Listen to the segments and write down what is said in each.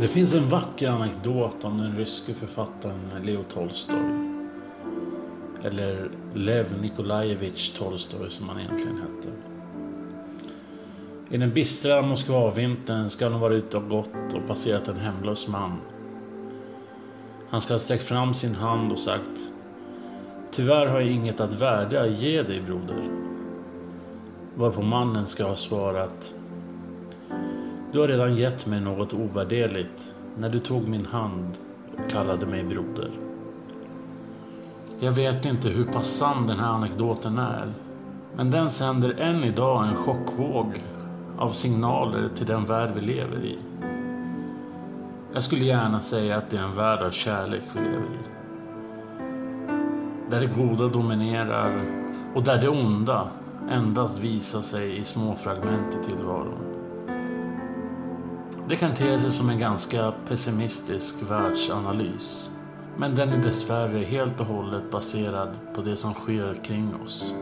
Det finns en vacker anekdot om den ryske författaren Leo Tolstoj. Eller Lev Nikolajevitj Tolstoj som han egentligen hette. I den bistra Moskvavintern ska han ha varit ute och gått och passerat en hemlös man. Han ska ha sträckt fram sin hand och sagt Tyvärr har jag inget att värdiga att ge dig broder. Varpå mannen ska ha svarat du har redan gett mig något ovärderligt när du tog min hand och kallade mig broder. Jag vet inte hur pass sann den här anekdoten är. Men den sänder än idag en chockvåg av signaler till den värld vi lever i. Jag skulle gärna säga att det är en värld av kärlek vi lever i. Där det goda dominerar och där det onda endast visar sig i små fragment i tillvaron. Det kan te sig som en ganska pessimistisk världsanalys. Men den är dessvärre helt och hållet baserad på det som sker kring oss.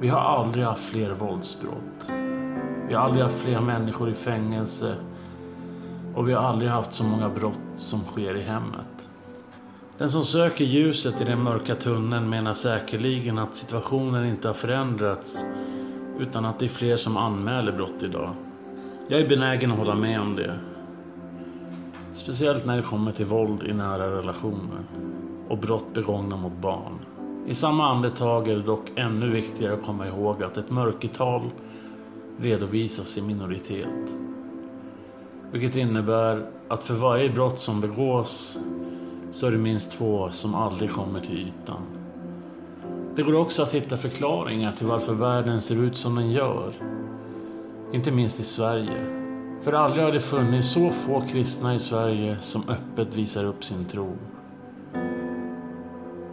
Vi har aldrig haft fler våldsbrott. Vi har aldrig haft fler människor i fängelse. Och vi har aldrig haft så många brott som sker i hemmet. Den som söker ljuset i den mörka tunneln menar säkerligen att situationen inte har förändrats utan att det är fler som anmäler brott idag. Jag är benägen att hålla med om det. Speciellt när det kommer till våld i nära relationer och brott begångna mot barn. I samma andetag är det dock ännu viktigare att komma ihåg att ett mörkertal redovisas i minoritet. Vilket innebär att för varje brott som begås så är det minst två som aldrig kommer till ytan. Det går också att hitta förklaringar till varför världen ser ut som den gör. Inte minst i Sverige. För aldrig har det funnits så få kristna i Sverige som öppet visar upp sin tro.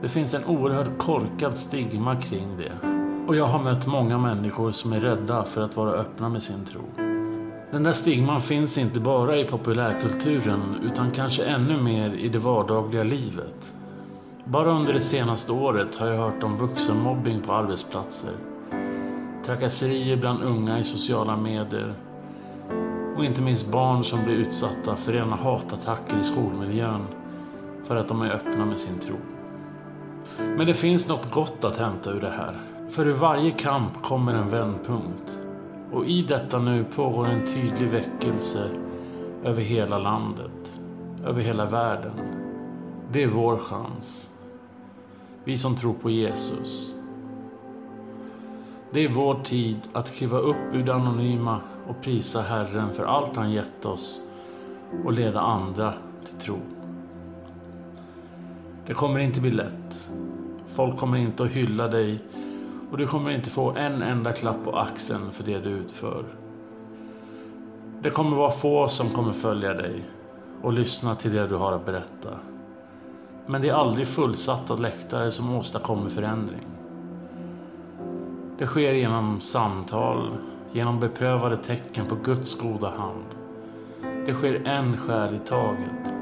Det finns en oerhört korkad stigma kring det. Och jag har mött många människor som är rädda för att vara öppna med sin tro. Den där stigman finns inte bara i populärkulturen utan kanske ännu mer i det vardagliga livet. Bara under det senaste året har jag hört om vuxenmobbing på arbetsplatser, trakasserier bland unga i sociala medier och inte minst barn som blir utsatta för rena hatattacker i skolmiljön för att de är öppna med sin tro. Men det finns något gott att hämta ur det här. För ur varje kamp kommer en vändpunkt. Och i detta nu pågår en tydlig väckelse över hela landet, över hela världen. Det är vår chans. Vi som tror på Jesus. Det är vår tid att kliva upp ur det anonyma och prisa Herren för allt han gett oss och leda andra till tro. Det kommer inte bli lätt. Folk kommer inte att hylla dig och du kommer inte få en enda klapp på axeln för det du utför. Det kommer vara få som kommer följa dig och lyssna till det du har att berätta. Men det är aldrig fullsatta läktare som åstadkommer förändring. Det sker genom samtal, genom beprövade tecken på Guds goda hand. Det sker en själ i taget.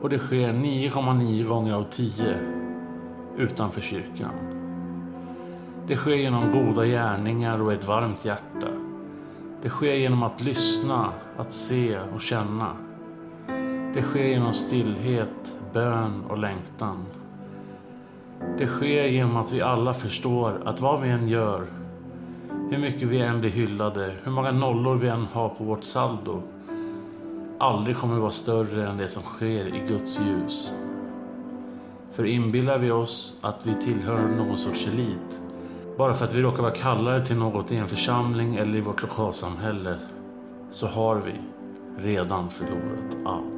Och det sker 9,9 gånger av 10 utanför kyrkan. Det sker genom goda gärningar och ett varmt hjärta. Det sker genom att lyssna, att se och känna. Det sker genom stillhet, bön och längtan. Det sker genom att vi alla förstår att vad vi än gör, hur mycket vi än blir hyllade, hur många nollor vi än har på vårt saldo, aldrig kommer vara större än det som sker i Guds ljus. För inbillar vi oss att vi tillhör någon sorts elit bara för att vi råkar vara kallade till något i en församling eller i vårt lokalsamhälle så har vi redan förlorat allt.